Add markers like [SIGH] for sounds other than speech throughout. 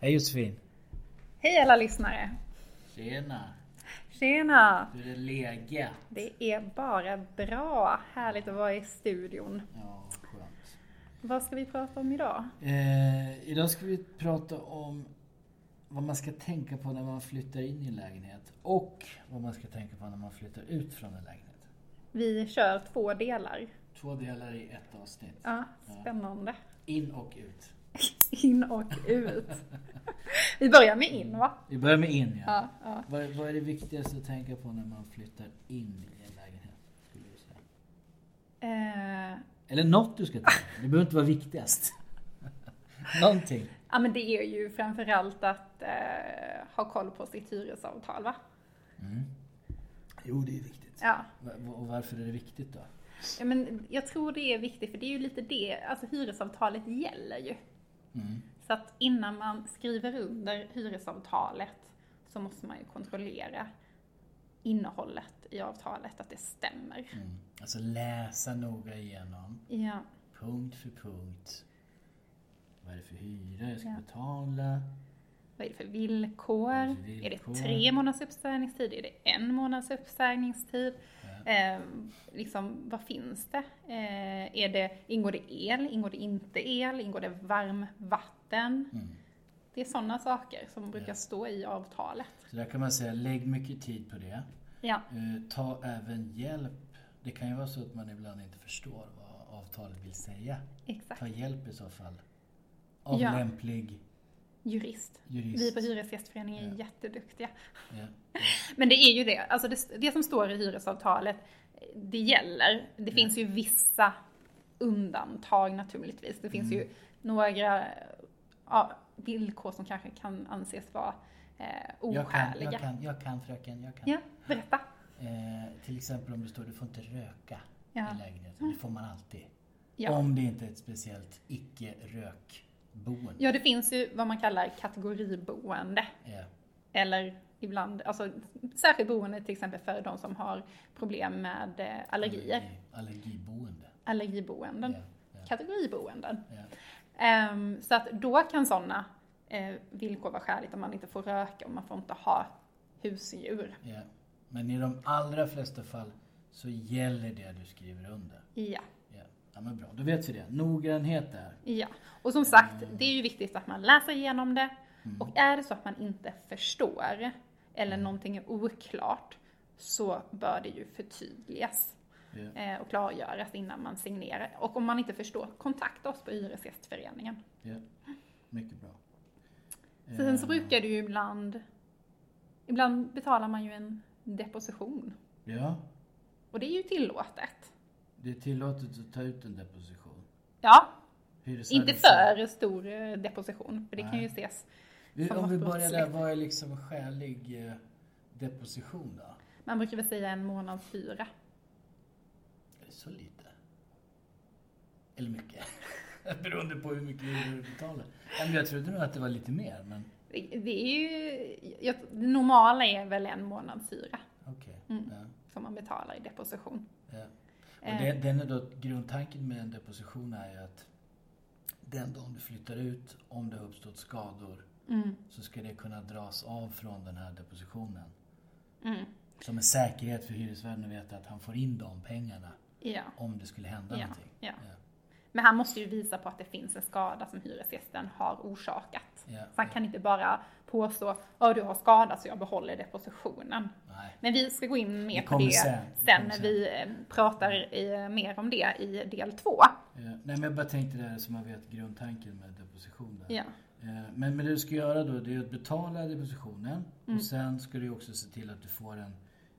Hej Josefin! Hej alla lyssnare! Tjena! Tjena! Hur är läget? Det är bara bra. Härligt att vara i studion. Ja, skönt. Vad ska vi prata om idag? Eh, idag ska vi prata om vad man ska tänka på när man flyttar in i en lägenhet och vad man ska tänka på när man flyttar ut från en lägenhet. Vi kör två delar. Två delar i ett avsnitt. Ja, spännande. In och ut. [LAUGHS] In och ut. Vi börjar med in va? Vi börjar med in ja. Ja, ja. Vad, vad är det viktigaste att tänka på när man flyttar in i en lägenhet? Skulle du säga? Eh, Eller något du ska tänka på. Det behöver inte vara viktigast. [LAUGHS] Någonting. ja men det är ju framförallt att eh, ha koll på sitt hyresavtal va? Jo, det är viktigt. Ja. Och varför är det viktigt då? ja men jag tror det är viktigt för det är ju lite det, alltså hyresavtalet gäller ju. Mm. Så att innan man skriver under hyresavtalet så måste man ju kontrollera innehållet i avtalet, att det stämmer. Mm. Alltså läsa noga igenom, Ja, punkt för punkt. Vad är det för hyra jag ska Ja. betala? vad är det för villkor? Är det för Är villkor? det tre månaders uppsägningstid? Är det en månads uppsägningstid? Eh, liksom, vad finns det? Eh, är det? Ingår det el? Ingår det inte el? Ingår det varmvatten? Mm. Det är sådana saker som brukar Ja. stå i avtalet. Så där kan man säga, lägg mycket tid på det. Ja, Eh, ta även hjälp. Det kan ju vara så att man ibland inte förstår vad avtalet vill säga. exakt. Ta hjälp i så fall. Av Ja. lämplig Jurist. jurist. Vi på Hyresgästföreningen är Ja. jätteduktiga. Ja. [LAUGHS] Men det är ju det, alltså det, det som står i hyresavtalet, det gäller. Det finns ju vissa undantag naturligtvis. Det finns ju några ja, villkor som kanske kan anses vara eh, Jag, kan, oskäliga. jag, kan, jag kan fröken, jag kan. Ja, berätta. Eh, till exempel om det står du får inte röka Ja. i lägenheten. Det får man alltid. Ja. Om det inte är ett speciellt icke-rökboende. ja, det finns ju vad man kallar kategoriboende. Ja. Eller ibland, alltså särskilt boende till exempel för de som har problem med eh, allergier. Allergi, allergiboende. Allergiboenden. Ja, ja, Kategoriboenden. Ehm, så att då kan sådana eh, villkor vara skäligt om man inte får röka och man får inte ha husdjur. Men i de allra flesta fall så gäller det du skriver under. Ja, Ja, men bra. Då vet vi det. Noggrannhet där. ja. Och som sagt, det är ju viktigt att man läser igenom det. Mm. Och är det så att man inte förstår eller någonting är oklart så bör det ju förtydligas eh, och klargöras innan man signerar. Och om man inte förstår, kontakta oss på Hyresgästföreningen. ja. Mycket bra. Sen så Eh, brukar det ju ibland, ibland betalar man ju en deposition. Ja, Och det är ju tillåtet. Det är tillåtet att ta ut en deposition. Ja, inte får- för stor eh, deposition, för det kan Nej. ju ses. Vi- Om vi börjar där, vad är liksom skälig eh, deposition då? Man brukar väl säga en månads hyra. Är det så lite? Eller mycket? [LAUGHS] Beroende på hur mycket du betalar. Men Jag trodde nog att det var lite mer, men Det är ju, jag, det normala är väl en månads hyra okej. Mm. Ja, som man betalar i deposition. ja. Och Eh. det, den är då, grundtanken med en deposition är ju att den dagen du flyttar ut, om det har uppstått skador, Mm, så ska det kunna dras av från den här depositionen. mm, Som en säkerhet för hyresvärden att veta att han får in de pengarna ja. om det skulle hända Ja, någonting. ja. Men han måste ju visa på att det finns en skada som hyresgästen har orsakat. Ja, Så han kan inte bara påstå att du har skadat så jag behåller depositionen. Nej. Men vi ska gå in mer på det sen. sen, när sen. vi eh, pratar eh, mer om det i del två. Ja, nej men jag bara tänkte det som man vet grundtanken med deposition. Där. Ja. Eh, Men, men det du ska göra då det är att betala depositionen Mm. och sen ska du också se till att du får en,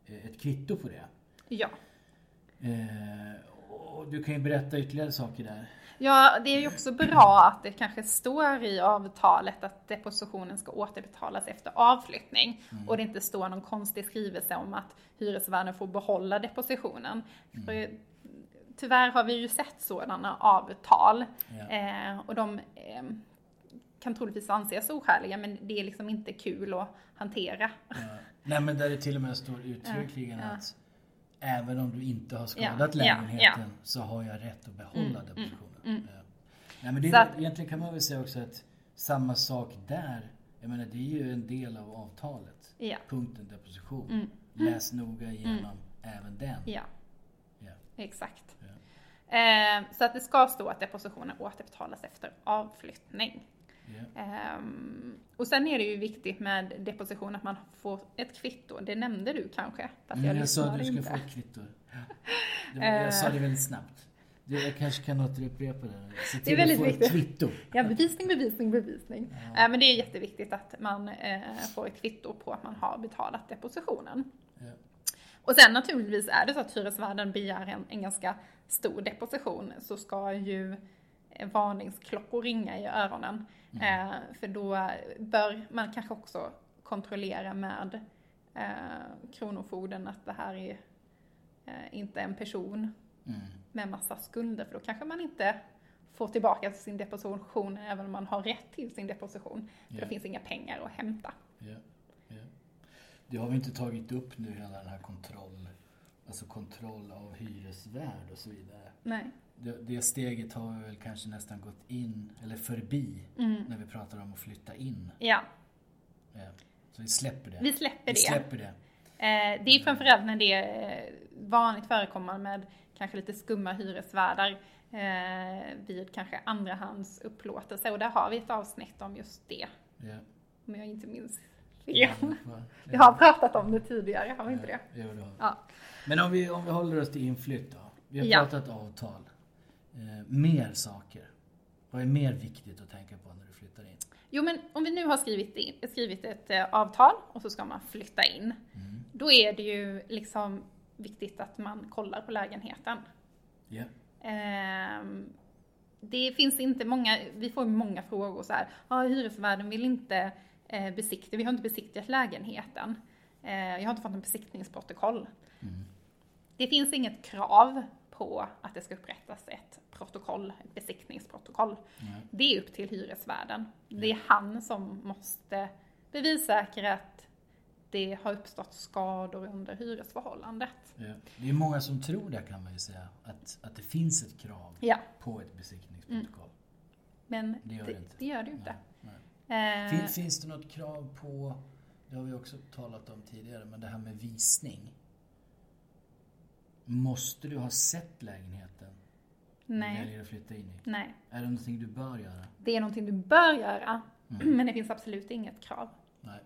eh, ett kvitto på det. Ja. Eh, Och du kan ju berätta ytterligare saker där. ja, det är ju också bra att det kanske står i avtalet att depositionen ska återbetalas efter avflyttning och det inte står någon konstig skrivelse om att hyresvärden får behålla depositionen. För tyvärr har vi ju sett sådana avtal Ja. eh, och de eh, kan troligtvis anses oskäliga men det är liksom inte kul att hantera. Ja. Nej men där det till och med står uttryckligen ja. att även om du inte har skadat Ja, ja, lägenheten så har jag rätt att behålla depositionen. mm. Ja. Nej men det är, att- egentligen kan man väl säga också att samma sak där. Jag menar det är ju en del av avtalet. Ja. Punkten deposition. Mm. Läs noga igenom även den. Ja, Ja. exakt. Ja. Eh, så att det ska stå att depositionen återbetalas efter avflyttning. Ehm, och sen är det ju viktigt med deposition att man får ett kvitto. Det nämnde du kanske? Fast Mm, jag sa att du ska inte. få ett kvitto. Ja. Det jag sa det väldigt snabbt. Jag kanske kan återupprepa det. Se till väldigt att få viktigt. ett kvitto. Ja, bevisning, bevisning, bevisning. Ja. Eh, men det är jätteviktigt att man eh, får ett kvitto på att man har betalat depositionen. Ja. Och sen naturligtvis är det så att hyresvärden begär en, en ganska stor deposition så ska ju varningsklockor ringa i öronen. Eh, för då bör man kanske också kontrollera med eh, Kronofogden att det här är eh, inte en person Mm. med massa skulder för då kanske man inte får tillbaka sin deposition även om man har rätt till sin deposition. För Ja. det finns inga pengar att hämta. Ja, ja. Det har vi inte tagit upp nu, hela den här kontroll, alltså kontroll av hyresvärd och så vidare. Nej. Det, det steget har vi väl kanske nästan gått in, eller förbi, Mm. när vi pratar om att flytta in. Ja. Så vi släpper det. vi släpper Vi det. släpper det. Eh, det är framförallt när det är eh, vanligt förekommande med kanske lite skumma hyresvärdar eh, vid kanske andrahands upplåtelse och där har vi ett avsnitt om just det. Ja. Om jag inte minns fel. Ja. Vi har pratat om det tidigare, har vi inte det? Ja, det har vi. Ja. Men om vi, om vi håller oss till inflytt då. Vi har pratat avtal. Eh, mer saker. Vad är mer viktigt att tänka på när du flyttar in? Jo men om vi nu har skrivit, in, skrivit ett eh, avtal och så ska man flytta in. Mm. Då är det ju liksom viktigt att man kollar på lägenheten. Ja. Ehm, det finns inte många, vi får många frågor så här, ja hyresvärden vill inte eh, besikta, vi har inte besiktigat lägenheten. Eh, jag har inte fått en besiktningsprotokoll. Mm. Det finns inget krav på att det ska upprättas ett protokoll, ett besiktningsprotokoll. Nej. Det är upp till hyresvärden. Det är han som måste bevissäkra att det har uppstått skador under hyresförhållandet. Ja. Det är många som tror det kan man ju säga. Att, att det finns ett krav Ja, på ett besiktningsprotokoll. men Det gör det, det inte. det gör det inte. Nej, nej. Eh, Fin, finns det något krav på, det har vi också talat om tidigare, men det här med visning. Måste du ha sett lägenheten du nej, väljer att flytta in i? nej. Är det någonting du bör göra? Det är någonting du bör göra, Mm. men det finns absolut inget krav Nej.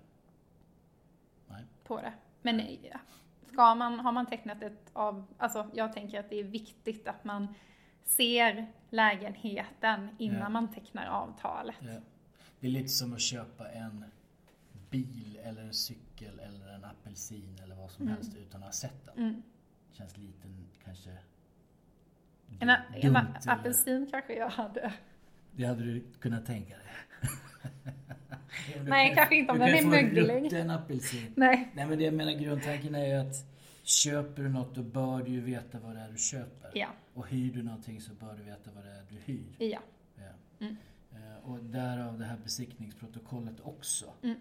Nej. på det. Men ja, ska man, har man tecknat ett av, alltså jag tänker att det är viktigt att man ser lägenheten innan Ja. man tecknar avtalet. Ja. Det är lite som att köpa en bil eller en cykel eller en apelsin eller vad som Mm. helst utan att ha sett den. Mm. Känns lite kanske En, du- en apelsin kanske jag hade. Det hade du kunnat tänka dig. Du [LAUGHS] Nej, kan- kanske inte om du den är en möglig. rutten apelsin. Nej. Nej men det jag menar grundtanken är ju att köper du något då bör du ju veta vad det är du köper. Ja, Och hyr du någonting så bör du veta vad det är du hyr. ja. Ja. Mm. Eh, Och därav det här besiktningsprotokollet också. Mm.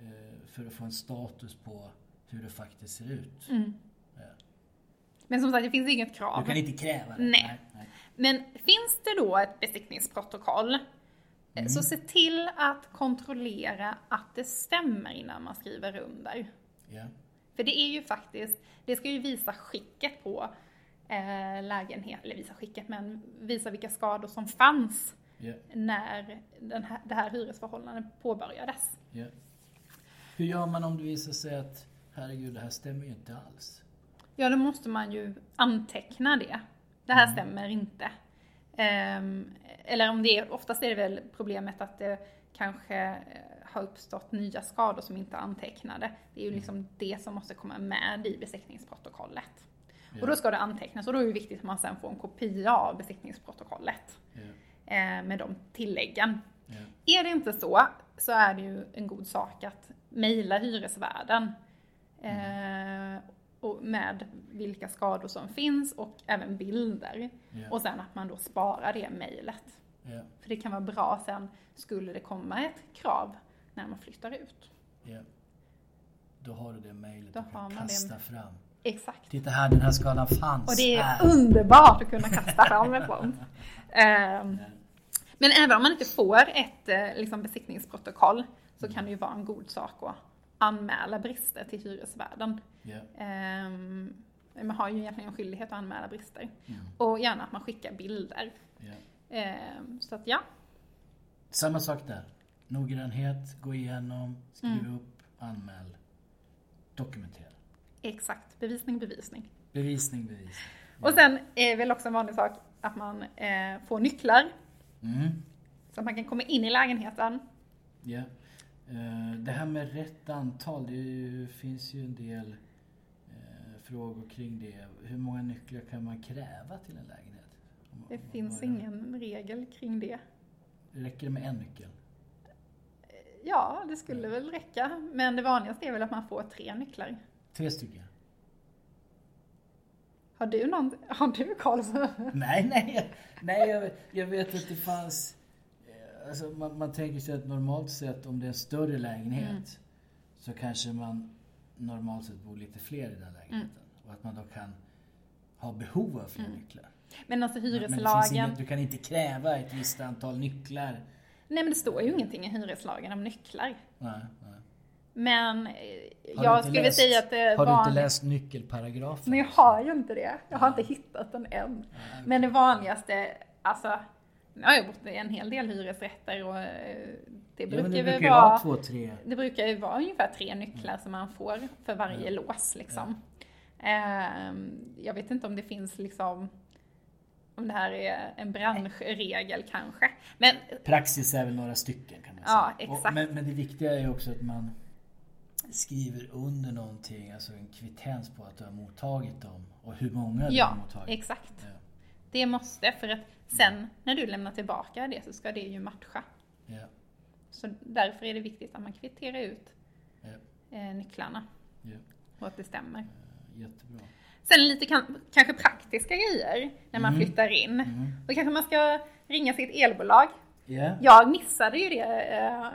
Eh, För att få en status på hur det faktiskt ser ut. Mm. Ja. Men som sagt, det finns inget krav. Du kan inte kräva det. Nej. nej. Men finns det då ett besiktningsprotokoll, Mm. så se till att kontrollera att det stämmer innan man skriver under. Ja. För det är ju faktiskt, det ska ju visa skicket på eh, lägenhet, eller visa skicket, men visa vilka skador som fanns Ja. när den här, det här hyresförhållandet påbörjades. Ja. Hur gör man om det visar sig att herregud, det här stämmer ju inte alls? Ja, då måste man ju anteckna det. Det här Mm. stämmer inte. Ehm, eller om det är, oftast är det väl problemet att det kanske eh, har uppstått nya skador som inte är antecknade. Det är ju liksom det som måste komma med i besiktningsprotokollet. Ja. Och då ska det antecknas och då är det viktigt att man sen får en kopia av besiktningsprotokollet Ja. eh, med de tilläggen. Ja. Är det inte så, så är det ju en god sak att mejla hyresvärden eh, och med vilka skador som finns och även bilder. Ja. Och sen att man då sparar det mejlet. Ja. För det kan vara bra sen, skulle det komma ett krav när man flyttar ut. Ja. Då har du det mejlet kan man kasta det. fram. Exakt. Titta här, den här skadan fanns Och det är här. underbart att kunna kasta fram en sån. [LAUGHS] Ehm. Men även om man inte får ett eh, liksom, besiktningsprotokoll så kan det ju vara en god sak att anmäla brister till hyresvärden. Ja. Ehm, man har ju egentligen en skyldighet att anmäla brister. Mm. Och gärna att man skickar bilder. Ja. Ehm, så att ja, Samma sak där. Noggrannhet, gå igenom, skriv Mm. upp, anmäl, dokumentera. exakt. Bevisning, bevisning. Bevisning, bevisning. Och sen är väl också en vanlig sak att man eh, får nycklar Mm. så att man kan komma in i lägenheten. Ja. Eh, Det här med rätt antal, det ju, finns ju en del eh, frågor kring det. Hur många nycklar kan man kräva till en lägenhet? Det om- finns det? ingen regel kring det. Räcker det med en nyckel? Ja, det skulle väl räcka. Men det vanligaste är väl att man får tre nycklar. Tre stycken? Har du någon, har du på- Nej, nej, nej jag, jag vet att det fanns... Alltså man, man tänker sig att normalt sett om det är en större lägenhet Mm. så kanske man normalt sett bor lite fler i den lägenheten. Och att man då kan ha behov av fler Mm. nycklar. Men alltså Men hyreslagen. inget, du kan inte kräva ett visst antal nycklar. Nej men det står ju ingenting i hyreslagen om nycklar. Nej, nej. Men eh, Har jag skulle läst- säga att det Har du inte läst nyckelparagrafen? Nej jag har ju inte det. Jag har inte hittat den än. Men det vanligaste, alltså, nu har jag bott i en hel del hyresrätter och eh, det Ja, brukar men det brukar ju vara vara två, tre. Det brukar ju vara ungefär tre nycklar som man får för varje lås liksom. Ehm, jag vet inte om det finns liksom, om det här är en branschregel kanske. Men Praxis är väl några stycken kan man Ja, säga. Och, exakt. men, men det viktiga är ju också att man skriver under någonting, alltså en kvittens på att du har mottagit dem och hur många du har ja, mottagit. exakt. Ja, Det måste, för att sen när du lämnar tillbaka det så ska det ju matcha. ja, Så därför är det viktigt att man kvitterar ut eh, nycklarna ja. och att det stämmer. Eh, Jättebra. Sen lite kan, kanske praktiska grejer när man Mm. flyttar in. Mm. Då kanske man ska ringa sitt elbolag Ja, Jag missade ju det eh,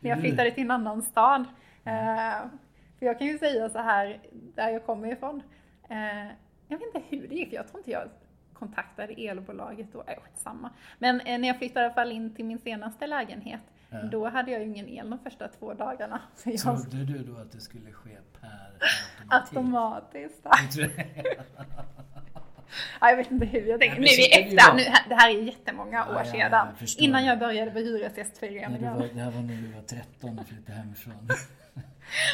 när jag flyttade till en annan stad. Eh, för jag kan ju säga så här, där jag kommer ifrån. Eh, jag vet inte hur det gick, jag tror inte jag kontaktade elbolaget då. Äh, samma. Men eh, när jag flyttade i alla fall in till min senaste lägenhet, Ja. då hade jag ju ingen el de första två dagarna. [LAUGHS] Så jag trodde du då att det skulle ske per automatik? automatiskt. Ja, jag vet inte hur jag tänkte. Nej, Nu i vara. nu, det här är jättemånga år ja, ja, sedan. jag innan jag började på Hyresgästföreningen. det här var när du var 13 och flyttade hemifrån.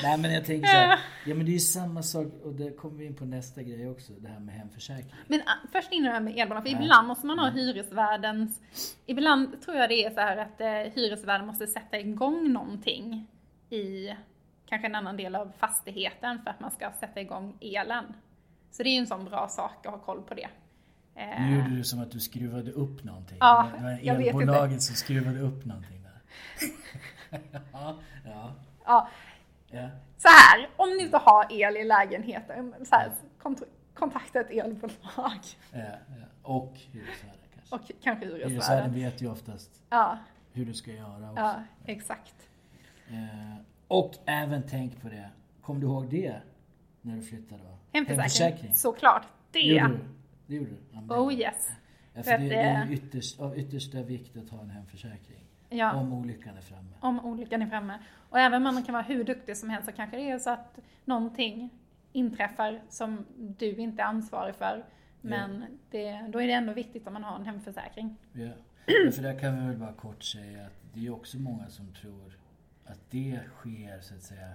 Nej men jag tänker så här, ja men det är ju samma sak och det kommer vi in på nästa grej också, det här med hemförsäkring. Men ah, först innan det här med elbolag, för Ja. ibland måste man ha hyresvärdens... Ibland tror jag det är så här att eh, hyresvärden måste sätta igång någonting i kanske en annan del av fastigheten för att man ska sätta igång elen. Så det är ju en sån bra sak att ha koll på det. Eh, Nu gjorde du som att du skruvade upp någonting. Ja, det var jag vet inte. elbolaget som skruvade upp någonting där. [LAUGHS] ja, ja, ja, ja. så här, om ni inte har el i lägenheten, så här, kont- kontakta ett elbolag. ja. Och hyresvärden kanske. Och kanske Hyresvärden hyresvärden. vet ju oftast Ja, hur du ska göra också. ja, exakt. Eh, och även tänk på det, kom du ihåg det när du flyttade? Då? Hemförsäkring, såklart. Det. Gjorde du? Det gjorde du? Oh yes. Ja, För för det, det är ytterst, av yttersta vikt att ha en hemförsäkring. Ja. Om olyckan är framme. om olyckan är framme. Och även om man kan vara hur duktig som helst så kanske det är så att någonting inträffar som du inte är ansvarig för. Men det, då är det ändå viktigt om man har en hemförsäkring. Ja. Men för där kan vi väl bara kort säga att det är också många som tror att det sker så att säga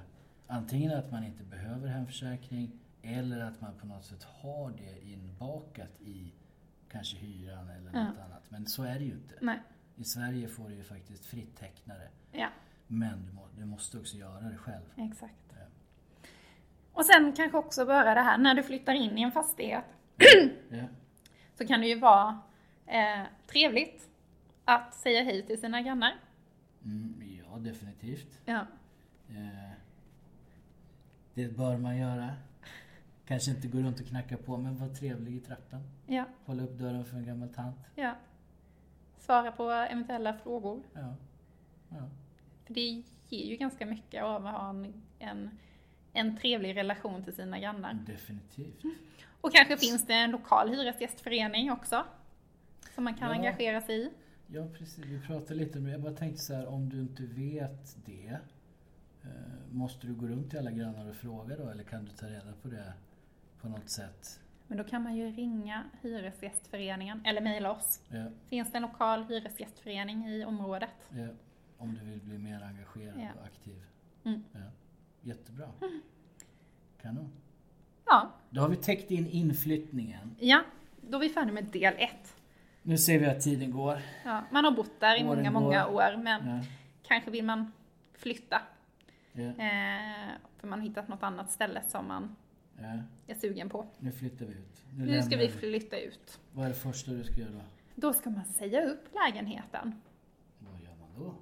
antingen att man inte behöver hemförsäkring eller att man på något sätt har det inbakat i kanske hyran eller Ja. något annat. Men så är det ju inte. Nej. I Sverige får du ju faktiskt fritt teckna det. Ja, Men du, må, du måste också göra det själv. exakt. Ja. Och sen kanske också bara det här, när du flyttar in i en fastighet Ja. så kan det ju vara eh, trevligt att säga hej till sina grannar. Mm, ja, definitivt. Ja. Eh, det bör man göra. Kanske inte gå runt och knacka på, men var trevlig i trappan. Ja, Hålla upp dörren för en gammal tant. ja. Svara på eventuella frågor. Ja. ja. För det ger ju ganska mycket av att ha en, en, en trevlig relation till sina grannar. Definitivt. Och kanske finns det en lokal hyresgästförening också. Som man kan Ja. engagera sig i. Ja, precis. Vi pratade lite om det. Jag bara tänkte så här, om du inte vet det, eh, måste du gå runt till alla grannar och fråga då? Eller kan du ta reda på det på något sätt? Men då kan man ju ringa Hyresgästföreningen eller mejla oss. Ja, Finns det en lokal hyresgästförening i området? ja. Om du vill bli mer engagerad Ja. och aktiv. Mm. Ja. Jättebra. Kanon. Ja, Då har vi täckt in inflyttningen. ja. Då är vi färdiga med del ett. Nu ser vi att tiden går. Ja, man har bott där i Åren många, många går. år men Ja. kanske vill man flytta. Ja. Eh, för man har hittat något annat ställe som man Ja. är sugen på. Nu flyttar vi ut. Nu ska lämnar vi flytta ut. Vad är det första du ska göra då? Då ska man säga upp lägenheten. Vad gör man då?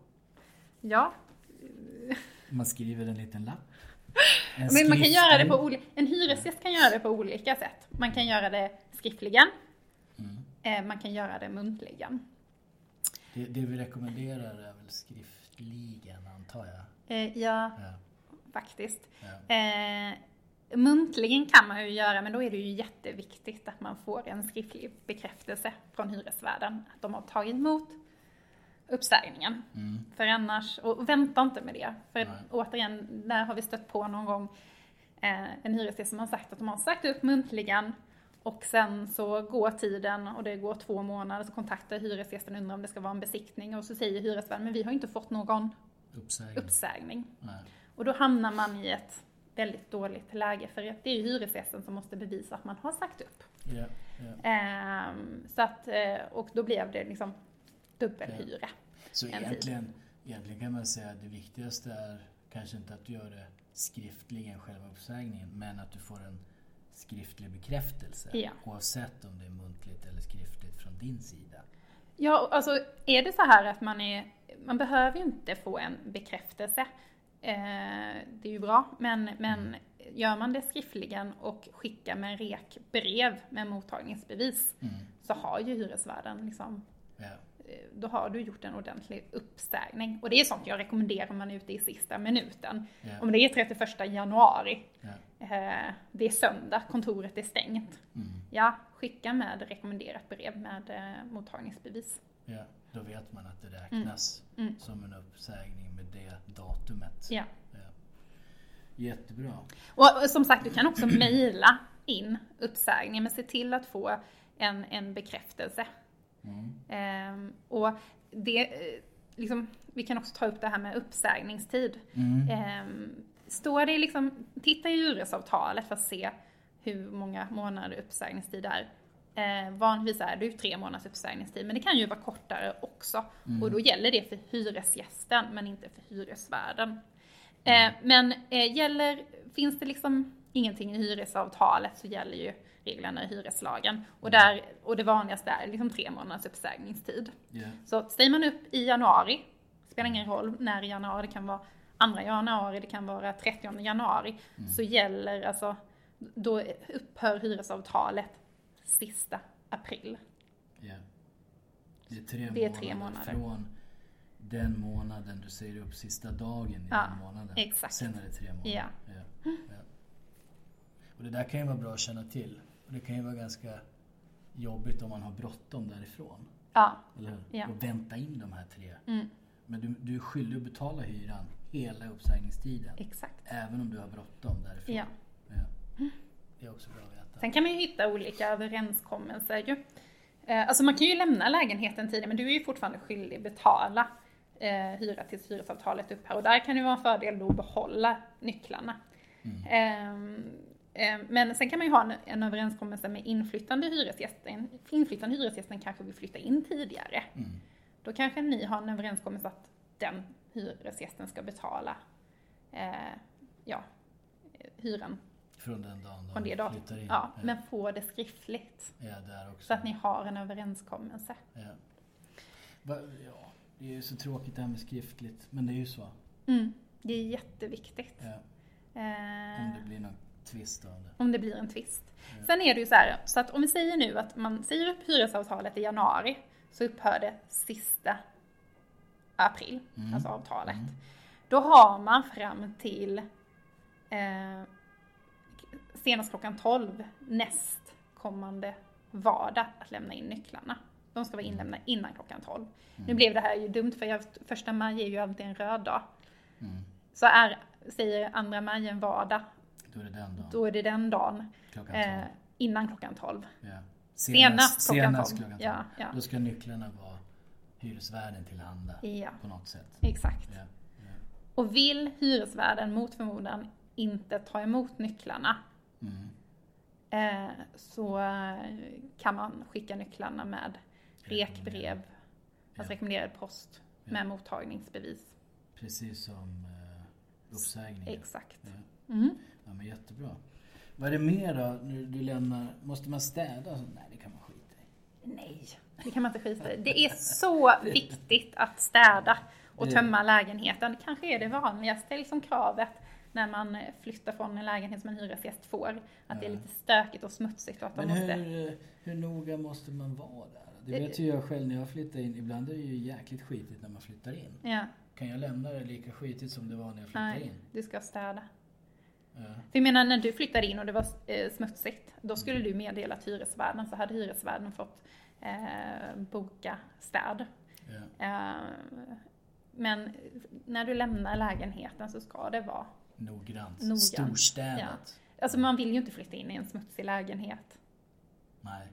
Ja, Man skriver en liten lapp. [LAUGHS] En men man kan göra det på olika, en hyresgäst kan göra det på olika sätt. Man kan göra det skriftligen, Mm. eh, man kan göra det muntligen. Det, det vi rekommenderar är väl skriftligen, antar jag. Eh, ja, Ja. faktiskt. Ja. Muntligen kan man ju göra, men då är det ju jätteviktigt att man får en skriftlig bekräftelse från hyresvärden att de har tagit emot uppsägningen. Mm. För annars, och vänta inte med det. För Nej. återigen, där har vi stött på någon gång eh, en hyresgäst som har sagt att de har sagt upp muntligen och sen så går tiden och det går två månader så kontaktar hyresgästen och undrar om det ska vara en besiktning och så säger hyresvärden men vi har inte fått någon Uppsägning. uppsägning. Och då hamnar man i ett väldigt dåligt läge för det är ju hyresgästen som måste bevisa att man har sagt upp. Ja, ja. Ehm, så att, eh, och då blev det liksom dubbelhyra. Så En tid. egentligen, egentligen kan man säga att det viktigaste är kanske inte att du gör det skriftligen, själva uppsägningen, men att du får en skriftlig bekräftelse. Ja. Oavsett om det är muntligt eller skriftligt från din sida. Ja, alltså är det så här att man är, man behöver ju inte få en bekräftelse. Eh, det är ju bra, men, men gör man det skriftligen och skickar med rekbrev med mottagningsbevis Mm. så har ju hyresvärden liksom Ja. eh, då har du gjort en ordentlig uppsägning. Och det är sånt jag rekommenderar om man är ute i sista minuten. Ja. Om det är 31 januari, Ja. eh, det är söndag, kontoret är stängt. Mm. Ja, skicka med rekommenderat brev med eh, mottagningsbevis. Ja. Då vet man att det räknas Mm. som en uppsägning med det datumet. Ja. Ja. Jättebra. Och och som sagt, du kan också [CLEARS THROAT] mejla in uppsägningen, men se till att få en, en bekräftelse. Mm. Ehm, och det, eh, liksom, vi kan också ta upp det här med uppsägningstid. Mm. Ehm, står det liksom, titta i hyresavtalet för att se hur många månader uppsägningstid är. Eh, vanligtvis är det ju tre månaders uppsägningstid, men det kan ju vara kortare också. Och då gäller det för hyresgästen, men inte för hyresvärden. Eh, men eh, gäller, finns det liksom ingenting i hyresavtalet så gäller ju reglerna i hyreslagen. Och, där, och det vanligaste är liksom tre månaders uppsägningstid. Ja. Så säger man upp i januari, spelar ingen roll när i januari, det kan vara 2 januari, det kan vara 30 januari, så gäller alltså, då upphör hyresavtalet sista april. Ja. Det är tre, Det är månader, tre månader. från den månaden du säger upp sista dagen i Ja, den månaden. exakt. Sen är det tre månader. Ja. Ja. Och det där kan ju vara bra att känna till. Och det kan ju vara ganska jobbigt om man har bråttom därifrån. Ja, Eller hur? Ja. Och vänta in de här tre. mm, Men du, du är skyldig att betala hyran hela uppsägningstiden. exakt. Även om du har bråttom därifrån. Ja. Ja. Det är också bra. Sen kan man ju hitta olika överenskommelser ju. Eh, Alltså man kan ju lämna lägenheten tidigare men du är ju fortfarande skyldig betala eh, hyra tills hyresavtalet upphör. Och där kan det vara en fördel då att behålla nycklarna. Ehm, ehm, men sen kan man ju ha en, en överenskommelse med inflyttande hyresgästen. Inflyttande hyresgästen kanske vill flytta in tidigare. Mm. Då kanske ni har en överenskommelse att den hyresgästen ska betala eh, ja, hyran Från den dagen de från det datumet. flyttar in. Ja, men få det skriftligt. ja, där också. Så att ni har en överenskommelse. Ja. Va, ja. Det är ju så tråkigt det här med skriftligt. Men det är ju så. Mm, det är jätteviktigt. Ja. Eh, Om det blir någon tvist av det. om det blir en tvist. Sen är det ju så här, så att om vi säger nu att man säger upp hyresavtalet i januari så upphör det sista april, Mm. alltså avtalet. Mm. Då har man fram till eh, senast klockan 12 nästkommande vardag att lämna in nycklarna. De ska vara inlämnade innan klockan 12. Nu blev det här ju dumt för jag, första maj är ju alltid en röd dag. Mm. Så är, säger andra maj en vardag, Då är det den dagen. då är det den dagen. Klockan 12. Eh, innan klockan 12. ja. senast klockan senast 12. klockan 12. Ja, ja. Då ska nycklarna vara hyresvärden tillhanda Ja, på något sätt. exakt. Ja. Och vill hyresvärden mot förmodan inte ta emot nycklarna Mm. eh, så kan man skicka nycklarna med rekbrev, alltså rekommenderad post Ja. med mottagningsbevis. Precis som eh, uppsägning. Exakt. Ja. Mm. ja, men jättebra. Vad är det mer då? När du lämnar, måste man städa? Nej, det kan man skita i. Nej, det kan man inte skita i. Det är så viktigt att städa och tömma lägenheten. Kanske är det vanligaste liksom kravet när man flyttar från en lägenhet som en hyresgäst får. Att det är Ja. lite stökigt och smutsigt och att de Men måste... hur, eh, hur noga måste man vara där? Det Eh, vet ju jag själv när jag flyttar in. Ibland är det ju jäkligt skitigt när man flyttar in. Ja, Kan jag lämna det lika skitigt som det var när jag flyttade nej, in? du ska städa. Ja. För jag menar när du flyttade in och det var eh, smutsigt, då skulle du meddela till hyresvärden så hade hyresvärden fått eh, boka städ. Ja. Eh, men när du lämnar lägenheten så ska det vara Noggrant. Noggrant. Storstädat. Alltså man vill ju inte flytta in i en smutsig lägenhet. Nej.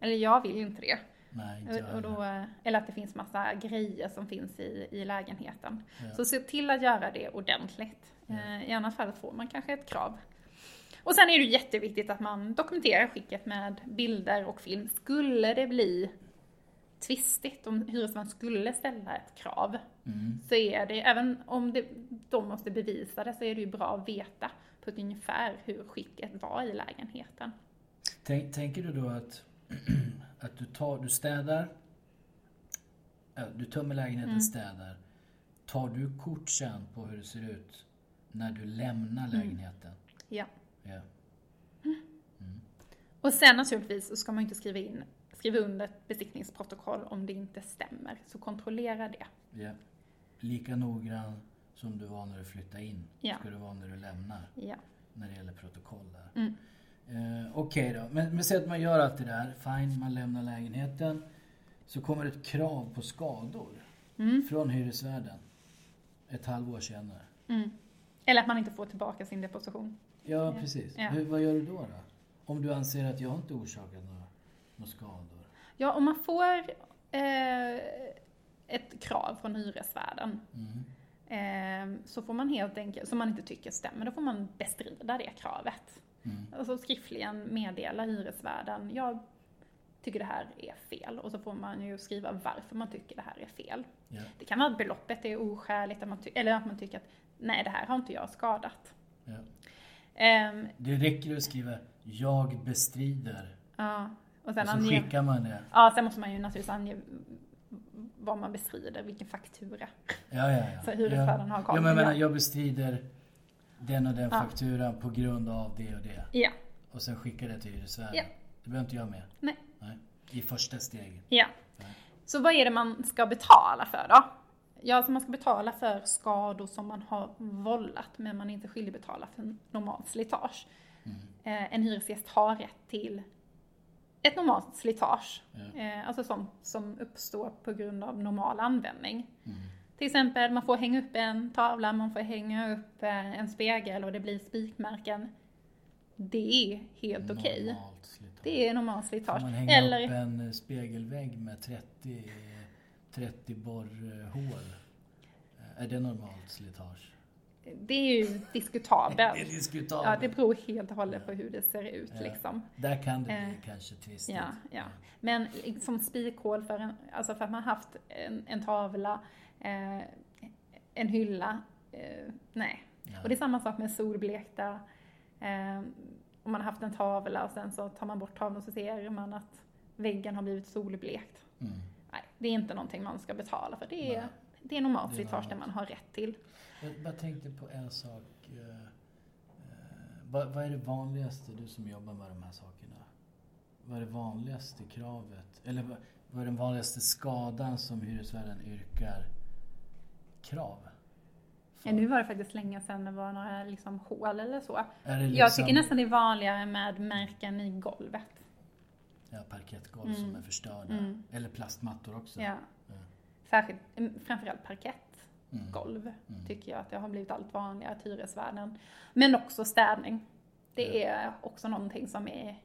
Eller jag vill ju inte det. Nej, inte Och då, eller att det finns massa grejer som finns i, i lägenheten. Ja. Så se till att göra det ordentligt. Ja. Eh, I annat fall får man kanske ett krav. Och sen är det jätteviktigt att man dokumenterar skicket med bilder och film. Skulle det bli tvistigt, om hyresvärden skulle ställa ett krav, Mm. så är det, även om det, de måste bevisa det, så är det ju bra att veta på ett ungefär hur skicket var i lägenheten. Tänk, tänker du då att, [CLEARS THROAT] att du, tar, du städar, du tömmer lägenheten, Mm. städar. Tar du kort sen på hur det ser ut när du lämnar Mm. lägenheten? Ja. Ja. Och sen naturligtvis så ska man inte skriva in, skriva under ett besiktningsprotokoll om det inte stämmer. Så kontrollera det. ja. Lika noggrann som du var när du flyttade in Ja. ska du vara när du lämnar. Ja. När det gäller protokoll där. Mm. Eh, Okej då, men, men säg att man gör allt det där. Fine, man lämnar lägenheten. Så kommer ett krav på skador Mm. från hyresvärden. Ett halvår senare. Mm. Eller att man inte får tillbaka sin deposition. Ja, precis. Ja. Hur, vad gör du då, då? Om du anser att jag inte orsakat några, några skador? Ja, om man får eh, ett krav från hyresvärden Mm. eh, så får man helt enkelt, som man inte tycker stämmer, då får man bestrida det kravet. Mm. Alltså skriftligen meddela hyresvärden, jag tycker det här är fel. Och så får man ju skriva varför man tycker det här är fel. Ja. Det kan vara att beloppet är oskäligt, att man eller att man tycker att nej, det här har inte jag skadat. Ja. Ehm, Det räcker att skriva jag bestrider. ja, och Och sen, så ange, skickar man det. ja, sen måste man ju naturligtvis ange vad man bestrider, vilken faktura. Ja, ja, ja. Så hyresvärden ja. har koll. Ja, men jag menar, jag bestrider den och den Ja. fakturan på grund av det och det. Ja, Och sen skickar det till hyresvärden. Ja. Det behöver inte jag med. nej. Nej. I första steget. Ja. Nej. Så vad är det man ska betala för då? Ja, alltså man ska betala för skador som man har vållat, men man är inte skyldig betala för normalt slitage. Mm. Eh, en hyresgäst har rätt till ett normalt slitage, Ja. eh, alltså som, som uppstår på grund av normal användning. Mm. Till exempel, man får hänga upp en tavla, man får hänga upp eh, en spegel och det blir spikmärken. Det är helt okej. Slitage. Det är normalt Får slitage. man hänga Eller, upp en eh, spegelvägg med 30, 30 borrhål? Är det normalt slitage? Det är ju diskutabelt. [LAUGHS] Det är diskutabelt. Ja, det beror helt och hållet på hur det ser ut Ja. liksom. Där kan det bli Eh, kanske tvistigt. Ja, ja. Men liksom spikhål för, en, alltså för att man haft en, en tavla, eh, en hylla, eh, nej. Ja. Och det är samma sak med solblekta. Eh, om man har haft en tavla och sen så tar man bort tavlan och så ser man att väggen har blivit solblekt. Mm. Nej, det är inte någonting man ska betala för. Det är, Nej. Det är normalt slitage det man har rätt till. Jag bara tänkte på en sak. eh, eh, Vad, vad är det vanligaste, du som jobbar med de här sakerna? Vad är det vanligaste kravet? Eller vad, vad är den vanligaste skadan som hyresvärden yrkar krav? Ja, nu var det faktiskt länge sedan det var några liksom hål eller så. Det Jag liksom- tycker nästan det är vanligare med märken i golvet. Ja, parkettgolv som är förstörda. Mm. Eller plastmattor också. Ja. Särskilt, mm, framförallt parkettgolv Mm. tycker jag att det har blivit allt vanligare att hyresvärden. Men också städning. Det är också någonting som är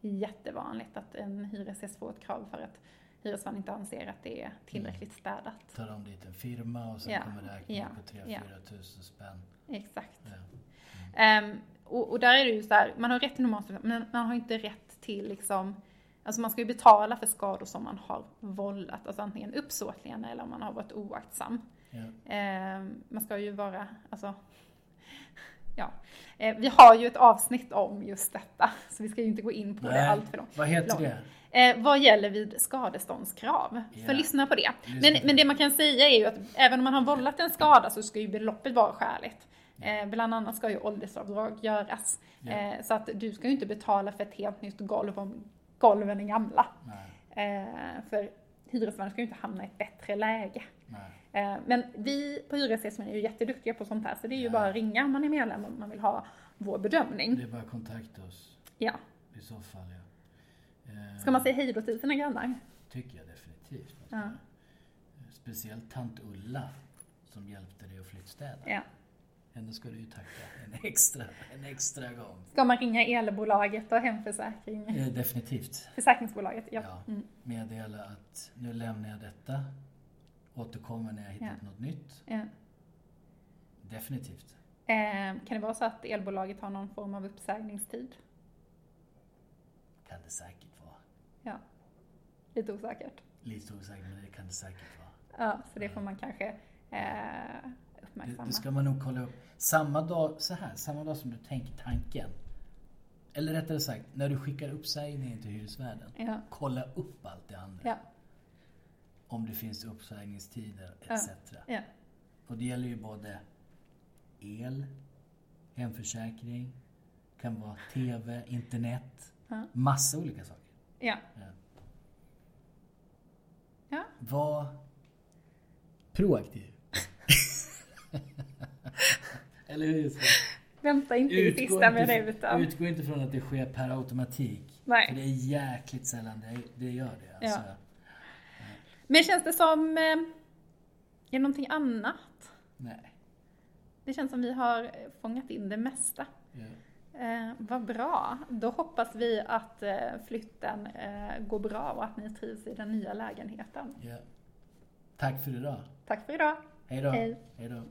jättevanligt att en hyresgäst får ett krav för att hyresvärden inte anser att det är tillräckligt städat. Tar de dit en firma och sen Ja, kommer räkningen ja, på 3 ja. 4 tusen spänn. Exakt. Ja. Ehm, och, och där är det ju så här, man har rätt till normalstraff, men man har inte rätt till liksom, alltså man ska ju betala för skador som man har vållat, alltså antingen uppsåtligen eller om man har varit oaktsam. Ja. Ehm, man ska ju vara, alltså, [LAUGHS] ja. Eh, vi har ju ett avsnitt om just detta, så vi ska ju inte gå in på det Nej, allt för långt. Vad heter det? Eh, vad gäller vid skadeståndskrav. Ja. Så lyssna på det. Lyssna Men, på men det. det man kan säga är ju att även om man har vållat en skada så ska ju beloppet vara skäligt. Eh, bland annat ska ju åldersavdrag göras. Ja. Eh, så att du ska ju inte betala för ett helt nytt golv om golven är gamla. Eh, för hyresvärden ska ju inte hamna i ett bättre läge. Eh, men vi på Hyresgästföreningen är ju jätteduktiga på sånt här så det är ju Ja. bara att ringa om man är medlem om man vill ha vår bedömning. Det är bara att kontakta oss Ja. i så fall. Ja. Eh, Ska man säga hej då till sina grannar? tycker jag definitivt. Ja. Speciellt tant Ulla som hjälpte dig att flyttstäda. Ja. Henne ska du ju tacka en extra, en extra gång. Ska man ringa elbolaget och hemförsäkring? Eh, definitivt. Försäkringsbolaget, ja. Ja. Mm. Meddela att nu lämnar jag detta. Återkommer när jag hittat Ja. något nytt. ja. Definitivt. Eh, kan det vara så att elbolaget har någon form av uppsägningstid? Kan det säkert vara. Ja. Lite osäkert. Lite osäkert men det kan det säkert vara. Ja, så det får man kanske eh, uppmärksamma. det ska man nog kolla upp. Samma dag, så här, samma dag som du tänker tanken. Eller rättare sagt, när du skickar uppsägningen till hyresvärden. Ja. Kolla upp allt det andra. Ja. Om det finns uppsägningstider etc. Ja. Och det gäller ju både el, hemförsäkring, kan vara TV, internet. Ja. Massa olika saker. Ja. Ja. Ja. Var proaktiv. Eller hur? Vänta inte i sista inte, minuten. utgå inte från att det sker per automatik. Nej. För det är jäkligt sällan det, det gör det. Alltså. Men känns det som... Eh, är det någonting annat? Nej. Det känns som vi har fångat in det mesta. Ja. Eh, vad bra. Då hoppas vi att eh, flytten eh, går bra och att ni trivs i den nya lägenheten. Ja. Tack för idag. Tack för idag. Hej då. Hej. Hej då.